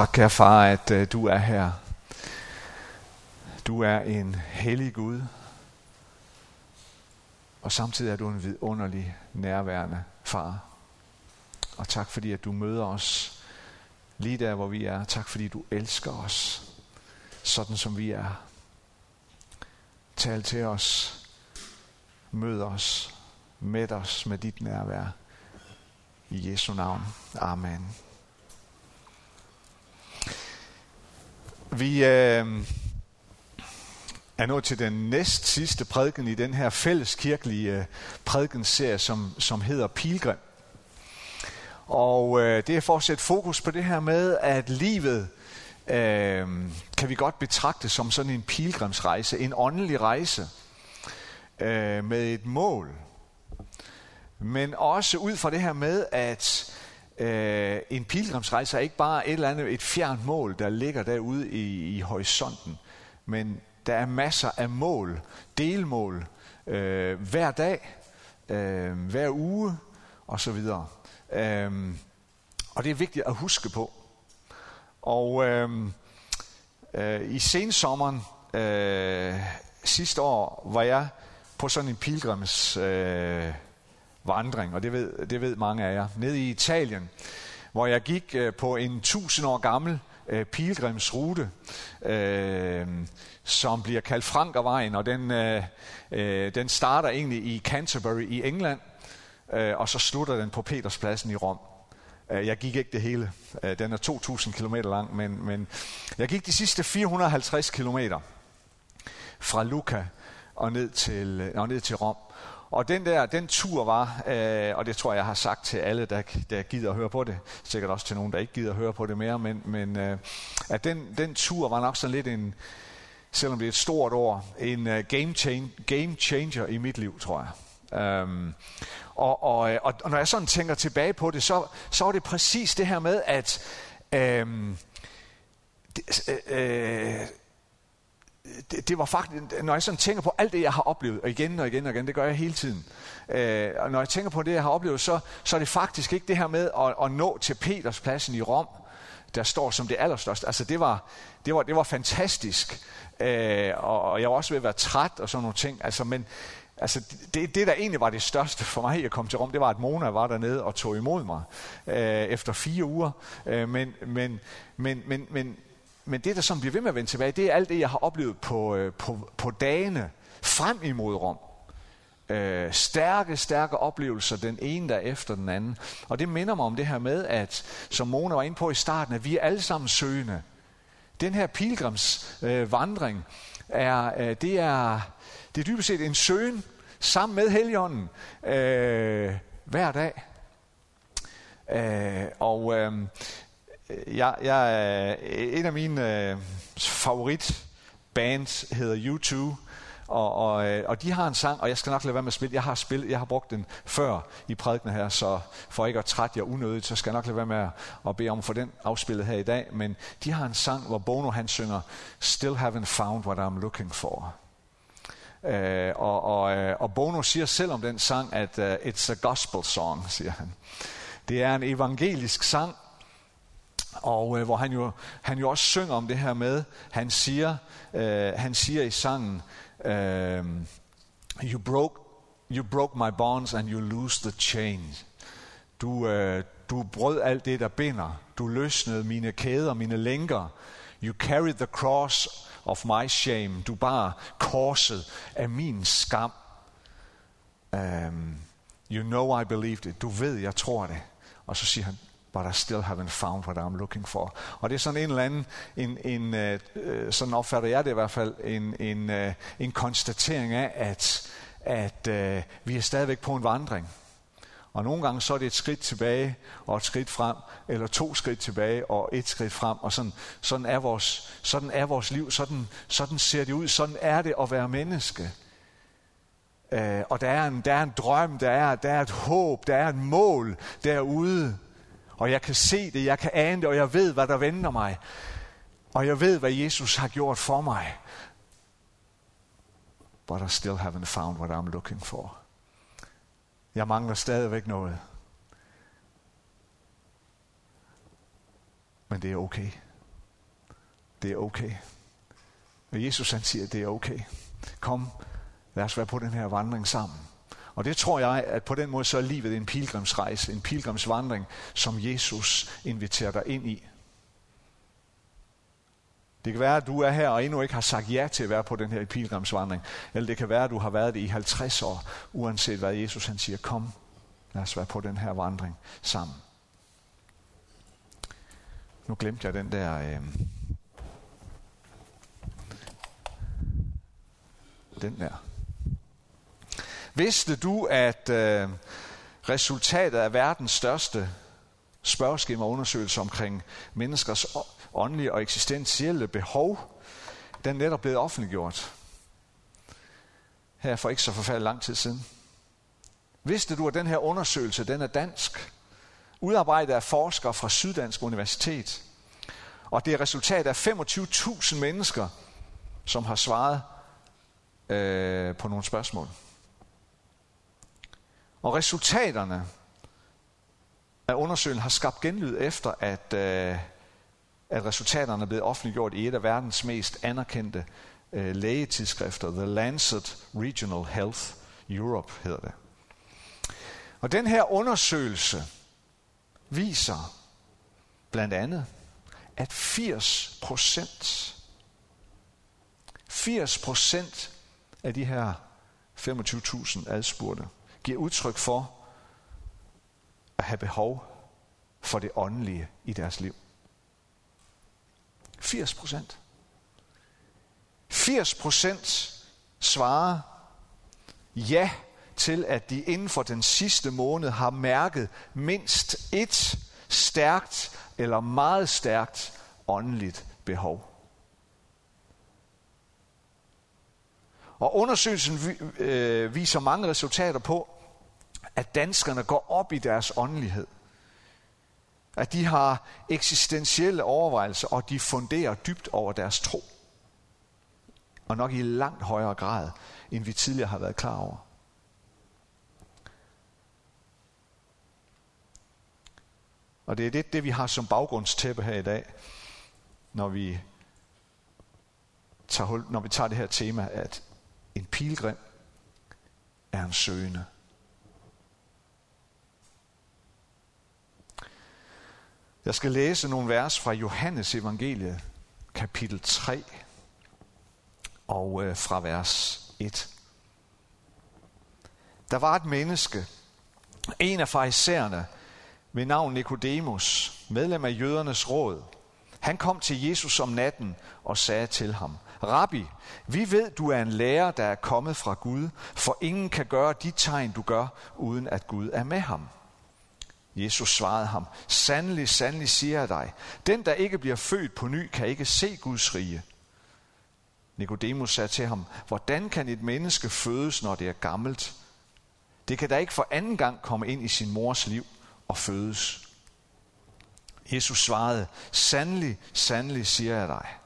Tak, kære far, at øh, du er her. Du er en hellig Gud, og samtidig er du en vidunderlig nærværende far. Og tak fordi, at du møder os lige der, hvor vi er. Tak fordi du elsker os, sådan som vi er. Tal til os. Mød os. Mæt os med dit nærvær. I Jesu navn. Amen. Vi øh, er nået til den næst sidste prædiken i den her fælleskirkelige øh, prædikenserie, som, som hedder Pilgrim. Og øh, det er for at sætte fokus på det her med, at livet øh, kan vi godt betragte som sådan en pilgrimsrejse, en åndelig rejse øh, med et mål. Men også ud fra det her med, at øh, en pilgrimsrejse er ikke bare et eller andet et fjernt mål, der ligger derude i, i horisonten, men der er masser af mål, delmål, øh, hver dag, øh, hver uge osv. Øh, og det er vigtigt at huske på. Og øh, øh, i sensommeren øh, sidste år var jeg på sådan en pilgrims øh, vandring, og det ved, det ved mange af jer, nede i Italien, hvor jeg gik øh, på en tusind år gammel øh, pilgrimsrute, øh, som bliver kaldt Frankervejen, og den, øh, øh, den starter egentlig i Canterbury i England, øh, og så slutter den på Peterspladsen i Rom. Øh, jeg gik ikke det hele. Øh, den er 2.000 km lang, men, men jeg gik de sidste 450 km fra Lucca og ned til, øh, og ned til Rom. Og den der, den tur var, øh, og det tror jeg, jeg har sagt til alle, der, der gider at høre på det, sikkert også til nogen, der ikke gider at høre på det mere, men, men øh, at den, den tur var nok sådan lidt en, selvom det er et stort ord, en uh, game, change, game changer i mit liv, tror jeg. Um, og, og, øh, og, og når jeg sådan tænker tilbage på det, så, så var det præcis det her med, at um, det, øh, øh det, det var faktisk, når jeg sådan tænker på alt det, jeg har oplevet, og igen og igen og igen, det gør jeg hele tiden. Øh, og når jeg tænker på det, jeg har oplevet, så, så er det faktisk ikke det her med at, at nå til Peterspladsen i Rom, der står som det allerstørste. Altså det var, det var, det var fantastisk, øh, og, og jeg var også ved at være træt og sådan nogle ting. Altså, men altså, det, det, der egentlig var det største for mig at komme til Rom, det var, at Mona var dernede og tog imod mig øh, efter fire uger. Øh, men, men, men, men, men men det, der som bliver ved med at vende tilbage, det er alt det, jeg har oplevet på, øh, på, på dagene frem imod Rom. Øh, stærke, stærke oplevelser, den ene der efter den anden. Og det minder mig om det her med, at som Mona var inde på i starten, at vi er alle sammen søgende. Den her pilgrimsvandring, øh, er, øh, det, er, det er dybest set en søgen sammen med Helligånden øh, hver dag. Øh, og øh, Øh, jeg, jeg, en af mine øh, favoritbands hedder U2, og, og, øh, og de har en sang, og jeg skal nok lade være med at spille. Jeg har spillet, jeg har brugt den før i prædikene her, så for ikke at trætte jer unødigt, så skal jeg nok lade være med at, at bede om at få den afspillet her i dag. Men de har en sang, hvor Bono han synger, Still haven't found what I'm looking for. Øh, og, og, øh, og Bono siger selv om den sang, at uh, it's a gospel song, siger han. Det er en evangelisk sang, og øh, hvor han jo, han jo også synger om det her med, han siger, øh, han siger i sangen, øh, you, broke, you broke my bonds and you lose the chains. Du, øh, du brød alt det, der binder. Du løsnede mine kæder, mine lænker. You carried the cross of my shame. Du bar korset af min skam. Um, you know I believed it. Du ved, jeg tror det. Og så siger han, but I still haven't found what I'm looking for. Og det er sådan en eller anden, en, en, øh, øh, sådan opfatter jeg det i hvert fald, en, en, øh, en konstatering af, at, at øh, vi er stadigvæk på en vandring. Og nogle gange så er det et skridt tilbage og et skridt frem, eller to skridt tilbage og et skridt frem. Og sådan, sådan, er, vores, sådan er vores liv, sådan, sådan ser det ud, sådan er det at være menneske. Øh, og der er, en, der er en drøm, der er, der er et håb, der er et mål derude og jeg kan se det, jeg kan ane det, og jeg ved, hvad der venter mig. Og jeg ved, hvad Jesus har gjort for mig. But I still haven't found what I'm looking for. Jeg mangler stadigvæk noget. Men det er okay. det er okay. Og Jesus han siger, det er okay. Kom, lad os være på den her vandring sammen. Og det tror jeg, at på den måde så er livet en pilgrimsrejse, en pilgrimsvandring, som Jesus inviterer dig ind i. Det kan være, at du er her og endnu ikke har sagt ja til at være på den her pilgrimsvandring. Eller det kan være, at du har været det i 50 år, uanset hvad Jesus han siger. Kom, lad os være på den her vandring sammen. Nu glemte jeg den der... Øh, den der. Vidste du, at øh, resultatet af verdens største spørgeskemaundersøgelse omkring menneskers åndelige og eksistentielle behov, den er netop blevet offentliggjort. Her for ikke så forfærdelig lang tid siden. Vidste du, at den her undersøgelse, den er dansk? Udarbejdet af forskere fra Syddansk Universitet. Og det er resultat af 25.000 mennesker, som har svaret øh, på nogle spørgsmål. Og resultaterne af undersøgelsen har skabt genlyd efter, at, øh, at resultaterne er blevet offentliggjort i et af verdens mest anerkendte øh, lægetidsskrifter, The Lancet Regional Health Europe hedder det. Og den her undersøgelse viser blandt andet, at 80 procent, 80 procent af de her 25.000 adspurgte, giver udtryk for at have behov for det åndelige i deres liv. 80 procent. 80 procent svarer ja til, at de inden for den sidste måned har mærket mindst et stærkt eller meget stærkt åndeligt behov. Og undersøgelsen øh, viser mange resultater på, at danskerne går op i deres åndelighed. At de har eksistentielle overvejelser, og de funderer dybt over deres tro. Og nok i langt højere grad, end vi tidligere har været klar over. Og det er det, det vi har som baggrundstæppe her i dag, når vi tager, hul, når vi tager det her tema, at en pilgrim er en søgende. Jeg skal læse nogle vers fra Johannes evangelie, kapitel 3, og øh, fra vers 1. Der var et menneske, en af farisæerne, ved navn Nikodemus, medlem af jødernes råd. Han kom til Jesus om natten og sagde til ham, Rabbi, vi ved, du er en lærer, der er kommet fra Gud, for ingen kan gøre de tegn, du gør, uden at Gud er med ham. Jesus svarede ham, Sandelig, sandelig siger jeg dig, den der ikke bliver født på ny, kan ikke se Guds rige. Nikodemus sagde til ham, hvordan kan et menneske fødes, når det er gammelt? Det kan da ikke for anden gang komme ind i sin mors liv og fødes. Jesus svarede, Sandelig, sandelig siger jeg dig.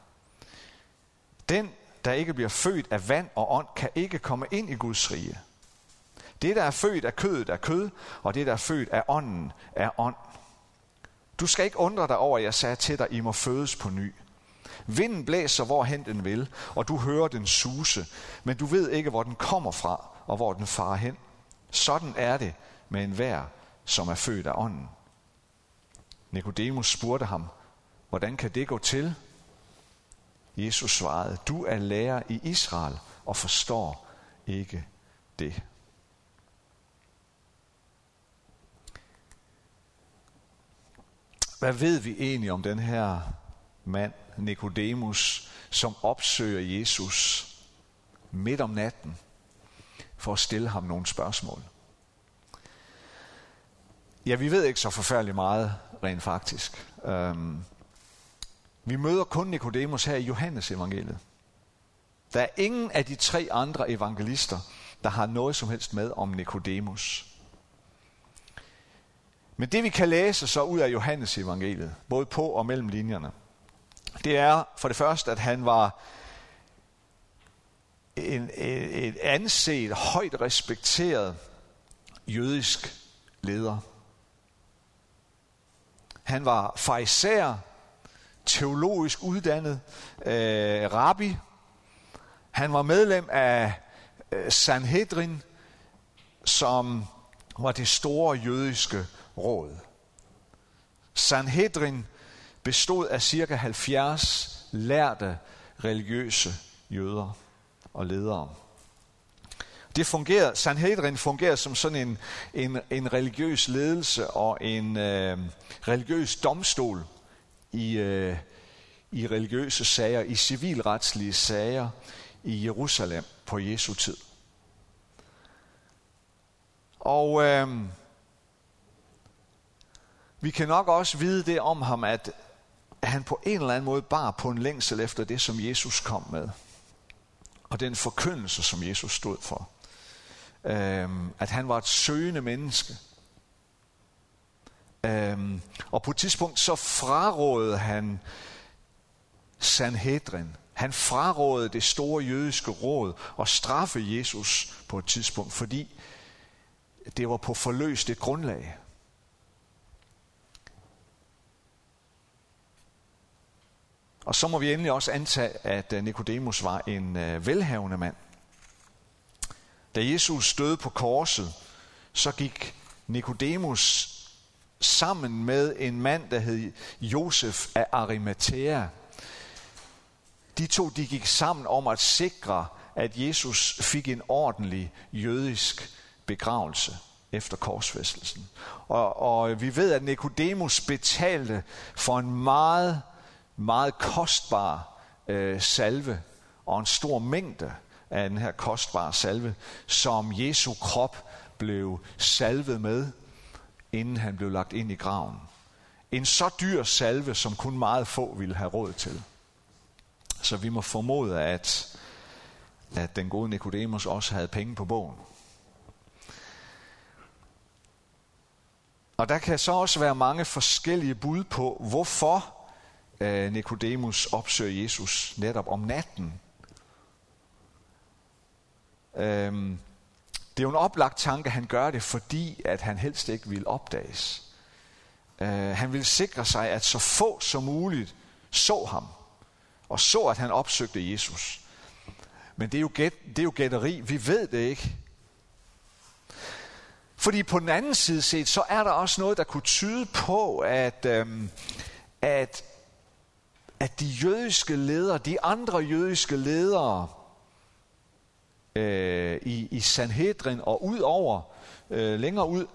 Den, der ikke bliver født af vand og ånd, kan ikke komme ind i Guds rige. Det, der er født af kødet, er kød, og det, der er født af ånden, er ånd. Du skal ikke undre dig over, at jeg sagde til dig, I må fødes på ny. Vinden blæser, hvorhen den vil, og du hører den suse, men du ved ikke, hvor den kommer fra, og hvor den farer hen. Sådan er det med enhver, som er født af ånden. Nikodemus spurgte ham, hvordan kan det gå til? Jesus svarede, du er lærer i Israel og forstår ikke det. Hvad ved vi egentlig om den her mand, Nikodemus, som opsøger Jesus midt om natten for at stille ham nogle spørgsmål? Ja, vi ved ikke så forfærdeligt meget rent faktisk. Um, vi møder kun Nikodemus her i Johannes evangeliet. Der er ingen af de tre andre evangelister, der har noget som helst med om Nikodemus. Men det vi kan læse så ud af Johannes evangeliet, både på og mellem linjerne, det er for det første, at han var en, et anset, højt respekteret jødisk leder. Han var farisæer, teologisk uddannet øh, rabbi. Han var medlem af øh, Sanhedrin, som var det store jødiske råd. Sanhedrin bestod af cirka 70 lærte religiøse jøder og ledere. Det fungerer, Sanhedrin fungerer som sådan en, en, en religiøs ledelse og en øh, religiøs domstol i, øh, i religiøse sager, i civilretslige sager i Jerusalem på Jesu tid. Og øh, vi kan nok også vide det om ham, at han på en eller anden måde bar på en længsel efter det, som Jesus kom med. Og den forkyndelse, som Jesus stod for. Øh, at han var et søgende menneske. Øhm, og på et tidspunkt så frarådede han Sanhedrin. Han frarådede det store jødiske råd og straffe Jesus på et tidspunkt, fordi det var på forløst et grundlag. Og så må vi endelig også antage, at øh, Nikodemus var en øh, velhavende mand. Da Jesus stødte på korset, så gik Nikodemus sammen med en mand, der hed Josef af Arimathea. De to de gik sammen om at sikre, at Jesus fik en ordentlig jødisk begravelse efter korsfæstelsen. Og, og vi ved, at Nikodemus betalte for en meget meget kostbar øh, salve og en stor mængde af den her kostbare salve, som Jesu krop blev salvet med, inden han blev lagt ind i graven. En så dyr salve, som kun meget få ville have råd til. Så vi må formode, at, at den gode Nikodemus også havde penge på bogen. Og der kan så også være mange forskellige bud på, hvorfor øh, Nikodemus opsøger Jesus netop om natten. Øhm, det er jo en oplagt tanke, han gør det, fordi at han helst ikke vil opdages. Uh, han vil sikre sig, at så få som muligt så ham, og så, at han opsøgte Jesus. Men det er jo, gæt, det er jo gætteri, vi ved det ikke. Fordi på den anden side set, så er der også noget, der kunne tyde på, at, øhm, at at de jødiske ledere, de andre jødiske ledere øh, i, i Sanhedrin og ud over, øh, længere ud,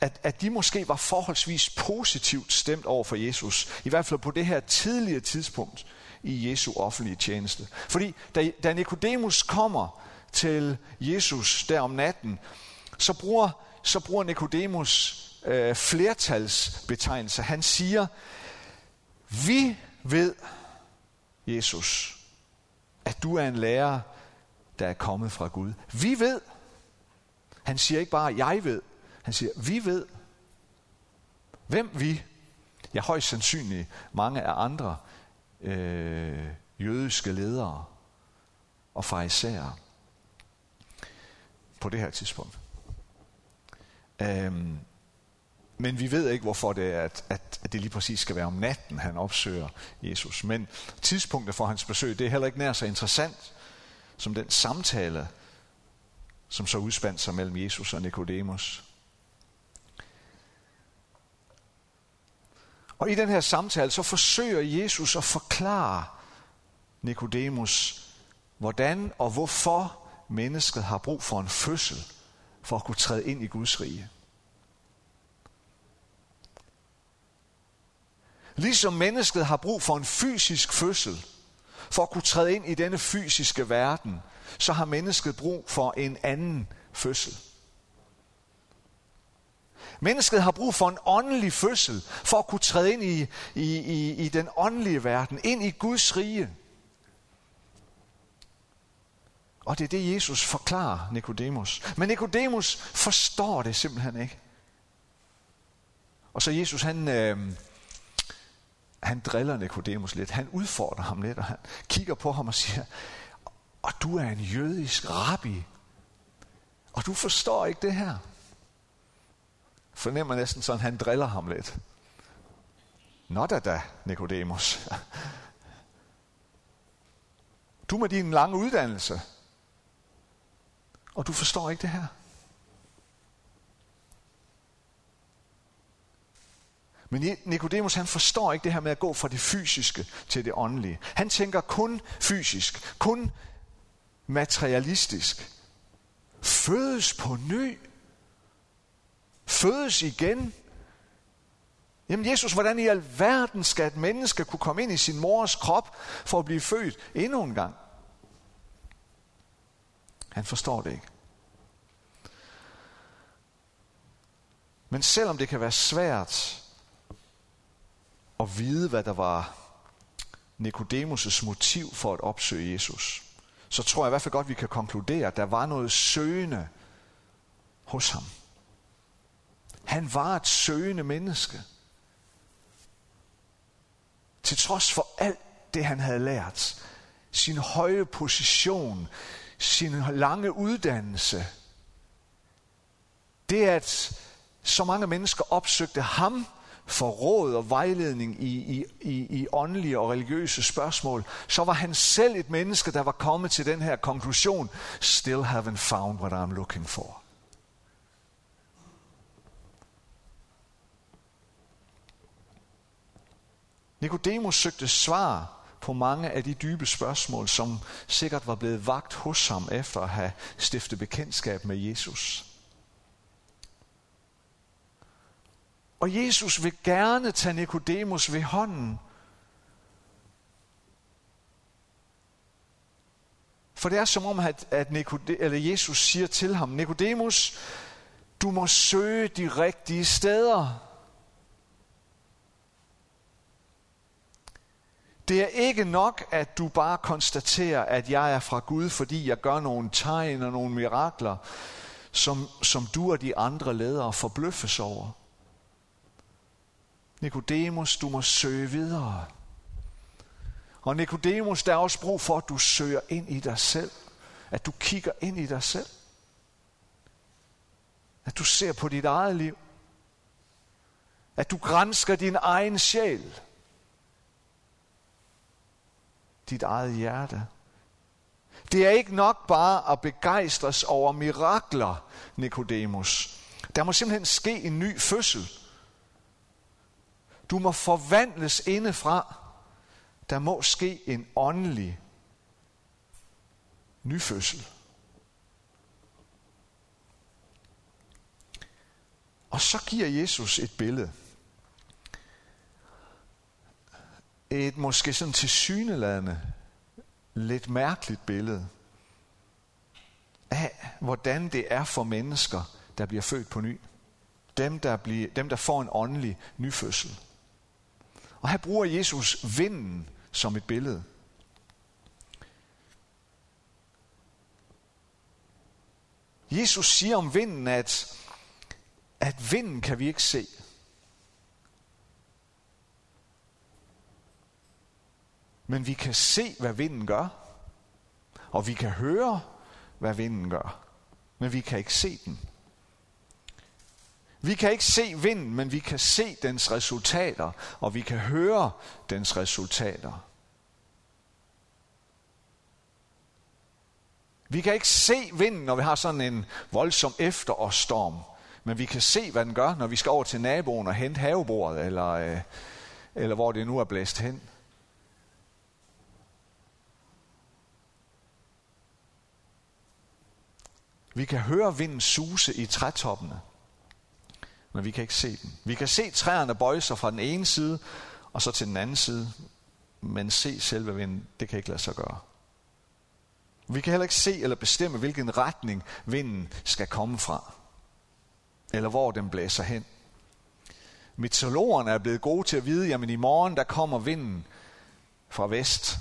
at, at de måske var forholdsvis positivt stemt over for Jesus. I hvert fald på det her tidlige tidspunkt i Jesu offentlige tjeneste. Fordi da, da Nikodemus kommer til Jesus der om natten, så bruger, så bruger Nikodemus øh, flertalsbetegnelse. Han siger, vi ved, Jesus, at du er en lærer, der er kommet fra Gud. Vi ved. Han siger ikke bare, jeg ved. Han siger, vi ved. Hvem vi? Ja, højst sandsynligt mange af andre øh, jødiske ledere og farisæere på det her tidspunkt. Øhm, men vi ved ikke, hvorfor det er, at, at, at det lige præcis skal være om natten, han opsøger Jesus. Men tidspunktet for hans besøg, det er heller ikke nær så interessant som den samtale, som så udspandt sig mellem Jesus og Nikodemus. Og i den her samtale, så forsøger Jesus at forklare Nikodemus, hvordan og hvorfor mennesket har brug for en fødsel for at kunne træde ind i Guds rige. Ligesom mennesket har brug for en fysisk fødsel, for at kunne træde ind i denne fysiske verden, så har mennesket brug for en anden fødsel. Mennesket har brug for en åndelig fødsel, for at kunne træde ind i, i, i, i den åndelige verden, ind i Guds rige. Og det er det, Jesus forklarer Nikodemus. Men Nikodemus forstår det simpelthen ikke. Og så Jesus, han, øh, han driller Nikodemus lidt. Han udfordrer ham lidt, og han kigger på ham og siger, og du er en jødisk rabbi, og du forstår ikke det her. Fornemmer næsten sådan, han driller ham lidt. Nå da da, Nikodemus. Du med din lange uddannelse, og du forstår ikke det her. Men Nikodemus han forstår ikke det her med at gå fra det fysiske til det åndelige. Han tænker kun fysisk, kun materialistisk. Fødes på ny. Fødes igen. Jamen Jesus, hvordan i alverden skal et menneske kunne komme ind i sin mors krop for at blive født endnu en gang? Han forstår det ikke. Men selvom det kan være svært at vide, hvad der var Nikodemus' motiv for at opsøge Jesus, så tror jeg i hvert fald godt, vi kan konkludere, at der var noget søgende hos ham. Han var et søgende menneske. Til trods for alt det, han havde lært, sin høje position, sin lange uddannelse, det at så mange mennesker opsøgte ham for råd og vejledning i, i, i, i åndelige og religiøse spørgsmål, så var han selv et menneske, der var kommet til den her konklusion, still haven't found what I'm looking for. Nikodemus søgte svar på mange af de dybe spørgsmål, som sikkert var blevet vagt hos ham efter at have stiftet bekendtskab med Jesus. Og Jesus vil gerne tage Nikodemus ved hånden. For det er som om, at, at Nikode, eller Jesus siger til ham, Nikodemus, du må søge de rigtige steder. Det er ikke nok, at du bare konstaterer, at jeg er fra Gud, fordi jeg gør nogle tegn og nogle mirakler, som, som du og de andre ledere forbløffes over. Nikodemus, du må søge videre. Og Nikodemus, der er også brug for, at du søger ind i dig selv. At du kigger ind i dig selv. At du ser på dit eget liv. At du grænsker din egen sjæl. Dit eget hjerte. Det er ikke nok bare at begejstres over mirakler, Nikodemus. Der må simpelthen ske en ny fødsel. Du må forvandles indefra. Der må ske en åndelig nyfødsel. Og så giver Jesus et billede. Et måske sådan tilsyneladende lidt mærkeligt billede af, hvordan det er for mennesker, der bliver født på ny. Dem, der, bliver, dem, der får en åndelig nyfødsel. Og her bruger Jesus vinden som et billede. Jesus siger om vinden, at, at vinden kan vi ikke se. Men vi kan se, hvad vinden gør. Og vi kan høre, hvad vinden gør. Men vi kan ikke se den. Vi kan ikke se vinden, men vi kan se dens resultater, og vi kan høre dens resultater. Vi kan ikke se vinden, når vi har sådan en voldsom efterårsstorm, men vi kan se, hvad den gør, når vi skal over til naboen og hente havebordet, eller, øh, eller hvor det nu er blæst hen. Vi kan høre vinden suse i trætoppene men vi kan ikke se den. Vi kan se træerne bøje sig fra den ene side, og så til den anden side, men se selve vinden, det kan ikke lade sig gøre. Vi kan heller ikke se eller bestemme, hvilken retning vinden skal komme fra, eller hvor den blæser hen. Meteorologerne er blevet gode til at vide, jamen i morgen der kommer vinden fra vest,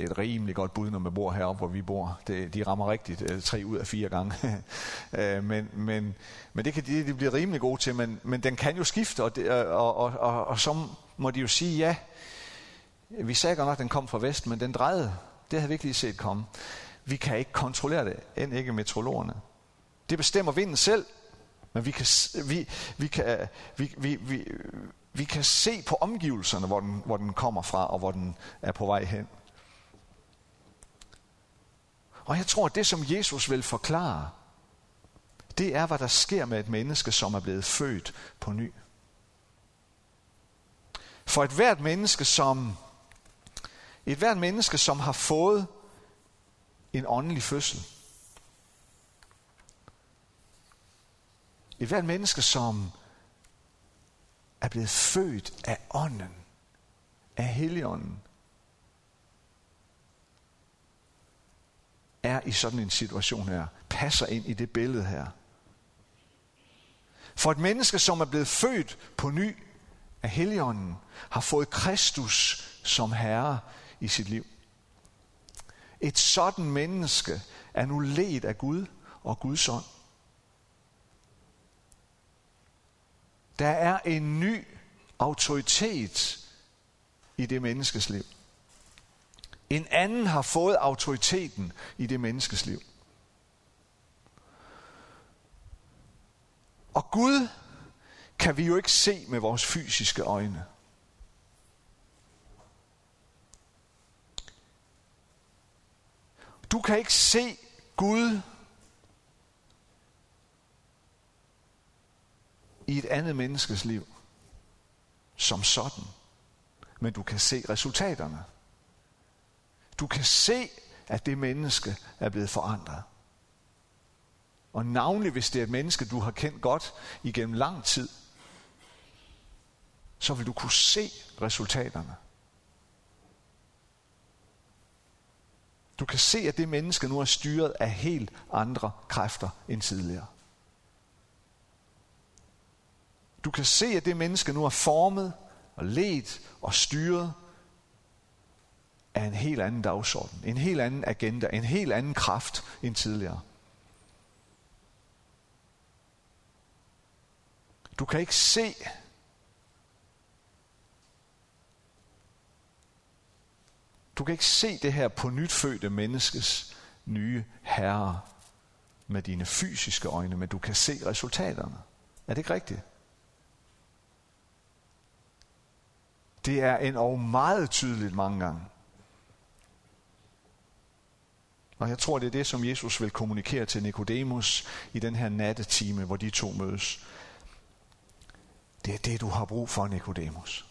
det er et rimelig godt bud, når man bor heroppe, hvor vi bor. Det, de rammer rigtigt øh, tre ud af fire gange. øh, men, men, men det kan de, de blive rimelig gode til, men, men den kan jo skifte, og, det, og, og, og, og så må de jo sige, ja, vi sagde godt nok, at den kom fra vest, men den drejede. Det havde vi ikke lige set komme. Vi kan ikke kontrollere det, end ikke meteorologerne. Det bestemmer vinden selv, men vi kan, vi, vi kan, vi, vi, vi, Vi kan se på omgivelserne, hvor den, hvor den kommer fra, og hvor den er på vej hen. Og jeg tror, at det, som Jesus vil forklare, det er, hvad der sker med et menneske, som er blevet født på ny. For et hvert menneske, som et hvert menneske, som har fået en åndelig fødsel. Et hvert menneske, som er blevet født af ånden, af heligånden, er i sådan en situation her, passer ind i det billede her. For et menneske, som er blevet født på ny af Helligånden, har fået Kristus som Herre i sit liv. Et sådan menneske er nu ledt af Gud og Guds ånd. Der er en ny autoritet i det menneskes liv. En anden har fået autoriteten i det menneskes liv. Og Gud kan vi jo ikke se med vores fysiske øjne. Du kan ikke se Gud i et andet menneskes liv som sådan. Men du kan se resultaterne. Du kan se, at det menneske er blevet forandret. Og navnlig hvis det er et menneske, du har kendt godt igennem lang tid, så vil du kunne se resultaterne. Du kan se, at det menneske nu er styret af helt andre kræfter end tidligere. Du kan se, at det menneske nu er formet og ledt og styret af en helt anden dagsorden, en helt anden agenda, en helt anden kraft end tidligere. Du kan ikke se, du kan ikke se det her på nytfødte menneskes nye herre med dine fysiske øjne, men du kan se resultaterne. Er det ikke rigtigt? Det er en og meget tydeligt mange gange. Og jeg tror, det er det, som Jesus vil kommunikere til Nikodemus i den her nattetime, hvor de to mødes. Det er det, du har brug for, Nikodemus.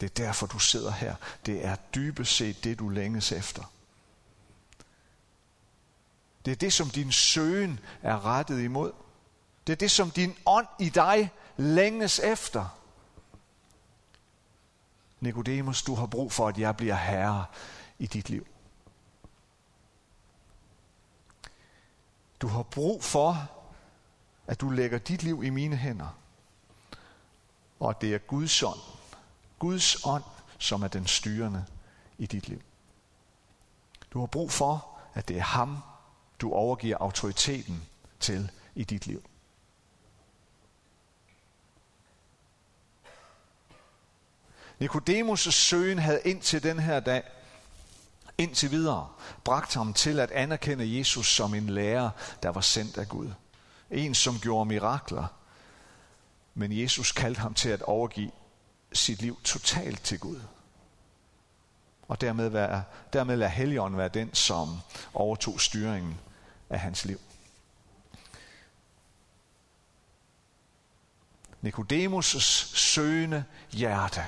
Det er derfor, du sidder her. Det er dybest set det, du længes efter. Det er det, som din søgen er rettet imod. Det er det, som din ånd i dig længes efter. Nikodemus, du har brug for, at jeg bliver herre i dit liv. Du har brug for, at du lægger dit liv i mine hænder. Og det er Guds ånd, Guds ånd, som er den styrende i dit liv. Du har brug for, at det er ham, du overgiver autoriteten til i dit liv. Nikodemus' søgen havde indtil den her dag, indtil videre, bragt ham til at anerkende Jesus som en lærer, der var sendt af Gud. En, som gjorde mirakler. Men Jesus kaldte ham til at overgive sit liv totalt til Gud. Og dermed, være, dermed lade Helligånden være den, som overtog styringen af hans liv. Nikodemus' søgende hjerte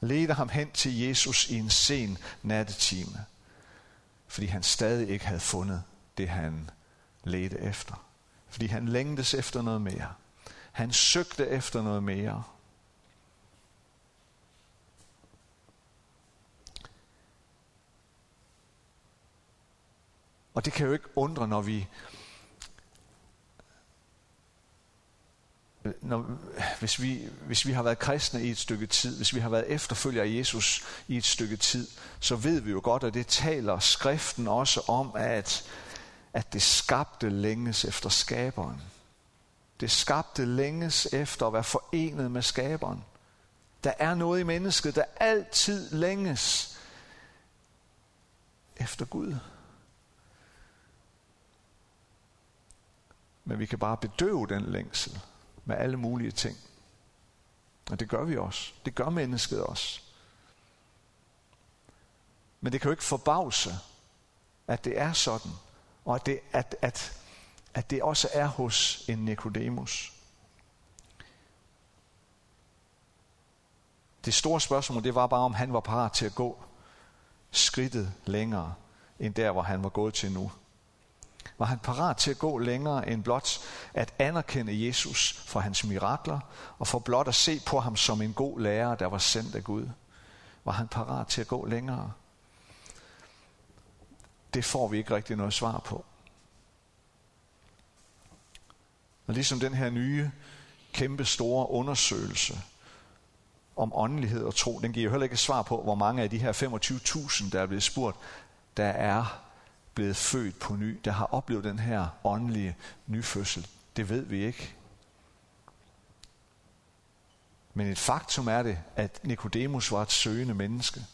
leder ham hen til Jesus i en sen nattetime, fordi han stadig ikke havde fundet det, han ledte efter. Fordi han længtes efter noget mere. Han søgte efter noget mere. Og det kan jo ikke undre, når vi når, hvis, vi, hvis vi har været kristne i et stykke tid, hvis vi har været efterfølgere af Jesus i et stykke tid, så ved vi jo godt, at det taler skriften også om, at, at det skabte længes efter skaberen. Det skabte længes efter at være forenet med skaberen. Der er noget i mennesket, der altid længes efter Gud. Men vi kan bare bedøve den længsel med alle mulige ting. Og det gør vi også. Det gør mennesket også. Men det kan jo ikke forbavse, at det er sådan, og at det, at, at, at det også er hos en Nikodemus. Det store spørgsmål, det var bare, om han var parat til at gå skridtet længere, end der, hvor han var gået til nu. Var han parat til at gå længere end blot at anerkende Jesus for hans mirakler, og for blot at se på ham som en god lærer, der var sendt af Gud? Var han parat til at gå længere? Det får vi ikke rigtig noget svar på. Og ligesom den her nye, kæmpe store undersøgelse om åndelighed og tro, den giver jo heller ikke svar på, hvor mange af de her 25.000, der er blevet spurgt, der er blevet født på ny, der har oplevet den her åndelige nyfødsel. Det ved vi ikke. Men et faktum er det, at Nikodemus var et søgende menneske.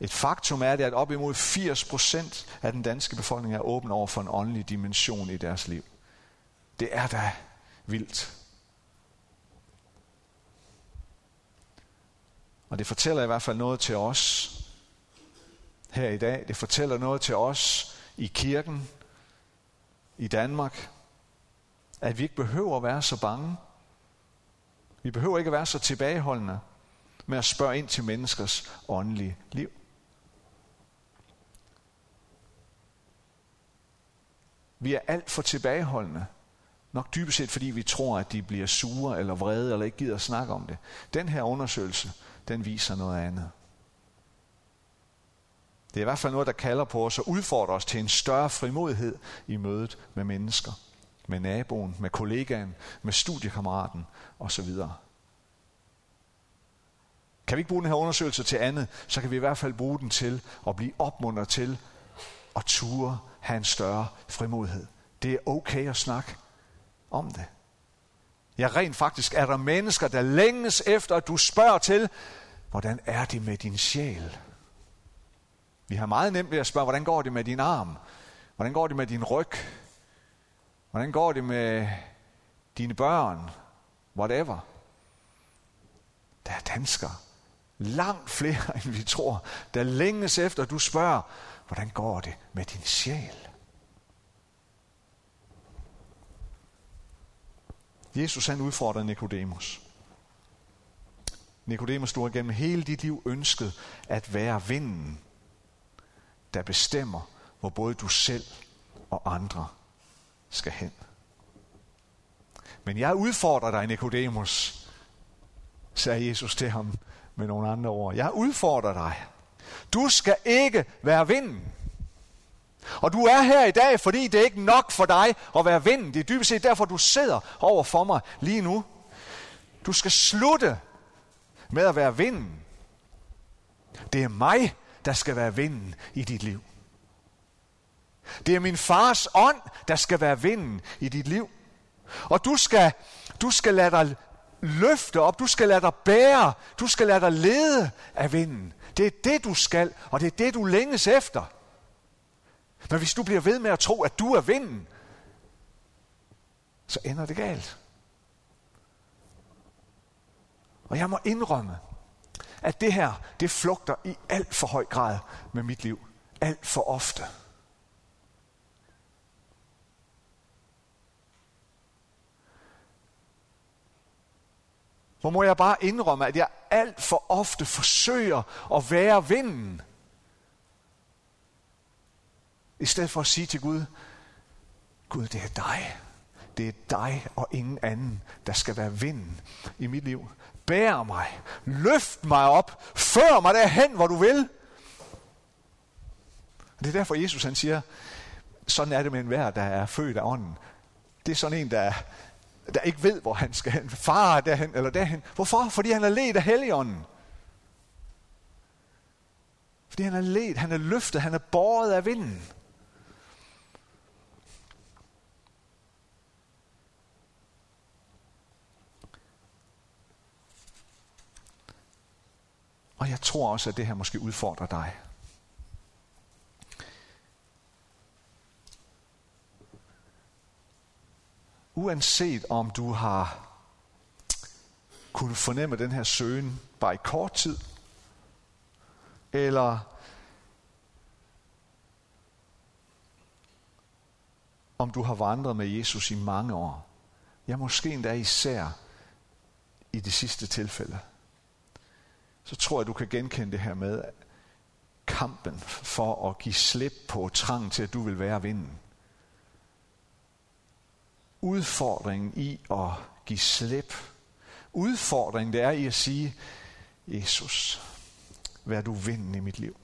Et faktum er det, at op imod 80 procent af den danske befolkning er åben over for en åndelig dimension i deres liv. Det er da vildt. Og det fortæller i hvert fald noget til os her i dag. Det fortæller noget til os i kirken, i Danmark, at vi ikke behøver at være så bange. Vi behøver ikke at være så tilbageholdende med at spørge ind til menneskers åndelige liv. Vi er alt for tilbageholdende. Nok dybest set, fordi vi tror, at de bliver sure eller vrede, eller ikke gider at snakke om det. Den her undersøgelse, den viser noget andet. Det er i hvert fald noget, der kalder på os og udfordrer os til en større frimodighed i mødet med mennesker. Med naboen, med kollegaen, med studiekammeraten osv. Kan vi ikke bruge den her undersøgelse til andet, så kan vi i hvert fald bruge den til at blive opmuntret til at ture have en større frimodighed. Det er okay at snakke om det. Ja, rent faktisk er der mennesker, der længes efter, at du spørger til, hvordan er det med din sjæl? Vi har meget nemt ved at spørge, hvordan går det med din arm? Hvordan går det med din ryg? Hvordan går det med dine børn? Whatever. Der er danskere, langt flere end vi tror, der længes efter, du spørger, hvordan går det med din sjæl? Jesus han udfordrer Nikodemus. Nikodemus, du har gennem hele dit liv ønsket at være vinden, der bestemmer, hvor både du selv og andre skal hen. Men jeg udfordrer dig, Nikodemus, sagde Jesus til ham med nogle andre ord. Jeg udfordrer dig. Du skal ikke være vinden. Og du er her i dag, fordi det er ikke nok for dig at være vinden. Det er dybest set derfor, du sidder over for mig lige nu. Du skal slutte med at være vinden. Det er mig, der skal være vinden i dit liv. Det er min fars ånd, der skal være vinden i dit liv. Og du skal, du skal lade dig løfte op, du skal lade dig bære, du skal lade dig lede af vinden. Det er det, du skal, og det er det, du længes efter. Men hvis du bliver ved med at tro, at du er vinden, så ender det galt. Og jeg må indrømme, at det her, det flugter i alt for høj grad med mit liv. Alt for ofte. Hvor må jeg bare indrømme, at jeg alt for ofte forsøger at være vinden. I stedet for at sige til Gud, Gud, det er dig. Det er dig og ingen anden, der skal være vinden i mit liv. Bær mig. Løft mig op. Før mig derhen, hvor du vil. Det er derfor, Jesus han siger, sådan er det med enhver, der er født af ånden. Det er sådan en, der, der ikke ved, hvor han skal hen. Far derhen eller derhen. Hvorfor? Fordi han er ledt af Helligånden. Fordi han er ledt, han er løftet, han er båret af vinden. Og jeg tror også, at det her måske udfordrer dig. Uanset om du har kunne fornemme den her søgen bare i kort tid, eller om du har vandret med Jesus i mange år. Ja, måske endda især i det sidste tilfælde. Så tror jeg, du kan genkende det her med kampen for at give slip på trang til, at du vil være vinden. Udfordringen i at give slip. Udfordringen det er i at sige, Jesus, vær du vinden i mit liv.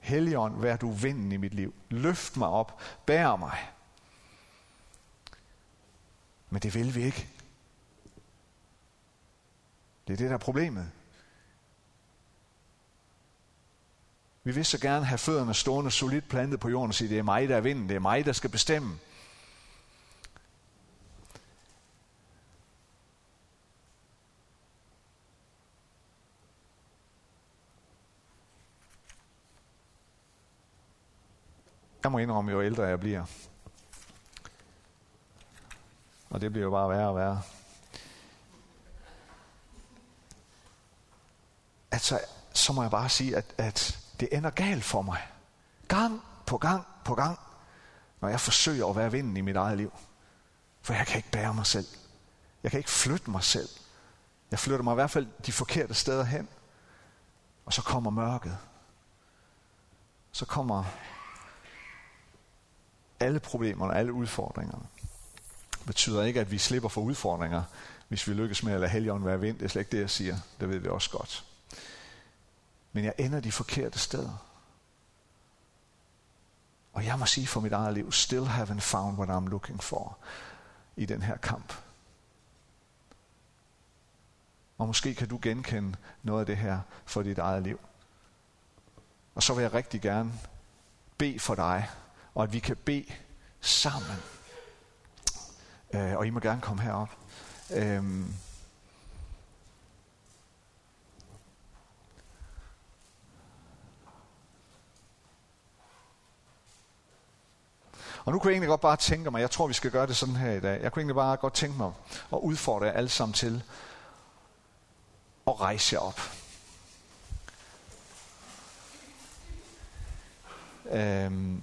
Helligånd, vær du vinden i mit liv. Løft mig op, bær mig. Men det vil vi ikke. Det er det, der er problemet. Vi vil så gerne have fødderne stående solidt plantet på jorden og sige, det er mig, der er vinden, det er mig, der skal bestemme. Jeg må indrømme, jo ældre jeg bliver. Og det bliver jo bare værre og værre. Altså, så må jeg bare sige, at, at det ender galt for mig. Gang på gang på gang, når jeg forsøger at være vinden i mit eget liv. For jeg kan ikke bære mig selv. Jeg kan ikke flytte mig selv. Jeg flytter mig i hvert fald de forkerte steder hen. Og så kommer mørket. Så kommer alle problemerne, alle udfordringerne. Det betyder ikke, at vi slipper for udfordringer, hvis vi lykkes med at lade helgen være vind. Det er slet ikke det, jeg siger. Det ved vi også godt. Men jeg ender de forkerte steder. Og jeg må sige for mit eget liv, still haven't found what I'm looking for i den her kamp. Og måske kan du genkende noget af det her for dit eget liv. Og så vil jeg rigtig gerne bede for dig, og at vi kan bede sammen. Øh, og I må gerne komme herop. Øh, Og nu kunne jeg egentlig godt bare tænke mig, jeg tror vi skal gøre det sådan her i dag, jeg kunne egentlig bare godt tænke mig at udfordre jer alle sammen til at rejse jer op. Øhm,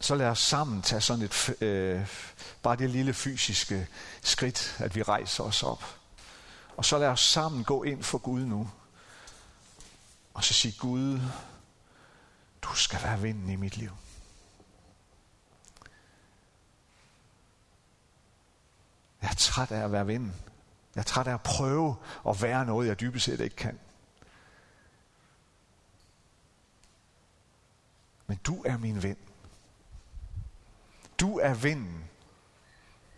så lad os sammen tage sådan et, øh, bare det lille fysiske skridt, at vi rejser os op. Og så lad os sammen gå ind for Gud nu. Og så sige, Gud, du skal være vinden i mit liv. Jeg er træt af at være vinden. Jeg er træt af at prøve at være noget, jeg dybest set ikke kan. Men du er min ven. Du er vinden,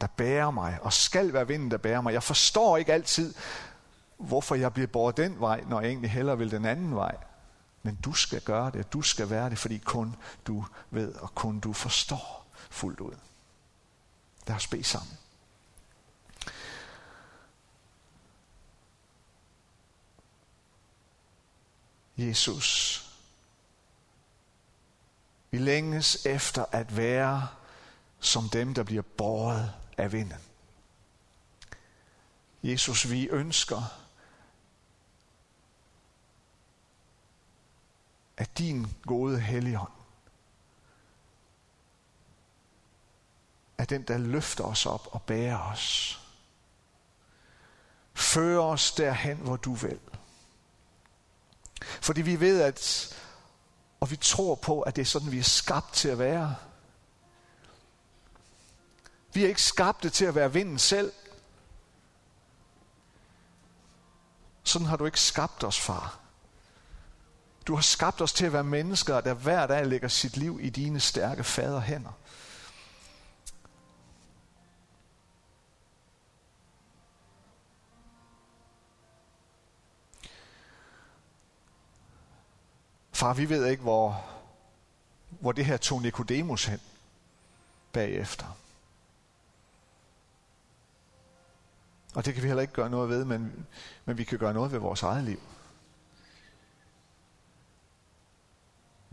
der bærer mig, og skal være vinden, der bærer mig. Jeg forstår ikke altid, hvorfor jeg bliver båret den vej, når jeg egentlig hellere vil den anden vej. Men du skal gøre det, du skal være det, fordi kun du ved, og kun du forstår fuldt ud. Lad os bede sammen. Jesus, vi længes efter at være som dem, der bliver båret af vinden. Jesus, vi ønsker af din gode helligånd. Af den, der løfter os op og bærer os. Fører os derhen, hvor du vil. Fordi vi ved, at og vi tror på, at det er sådan, vi er skabt til at være. Vi er ikke skabte til at være vinden selv. Sådan har du ikke skabt os, far. Du har skabt os til at være mennesker, der hver dag lægger sit liv i dine stærke fader hænder. Far, vi ved ikke, hvor, hvor det her tog Nikodemus hen bagefter. Og det kan vi heller ikke gøre noget ved, men, men vi kan gøre noget ved vores eget liv.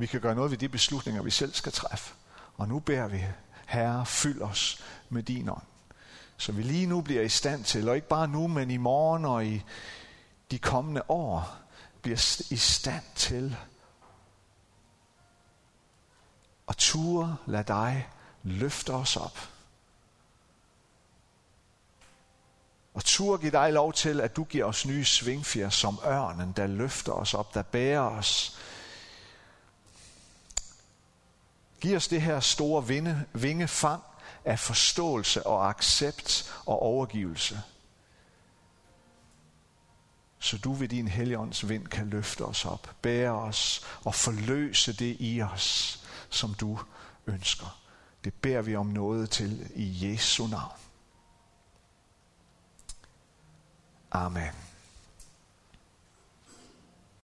Vi kan gøre noget ved de beslutninger, vi selv skal træffe. Og nu beder vi, Herre, fyld os med din ånd. Så vi lige nu bliver i stand til, og ikke bare nu, men i morgen og i de kommende år, bliver i stand til at ture lad dig løfte os op. Og tur give dig lov til, at du giver os nye svingfjer som ørnen, der løfter os op, der bærer os. Giv os det her store vinge, vingefang af forståelse og accept og overgivelse. Så du ved din helligånds vind kan løfte os op, bære os og forløse det i os, som du ønsker. Det beder vi om noget til i Jesu navn. Amen.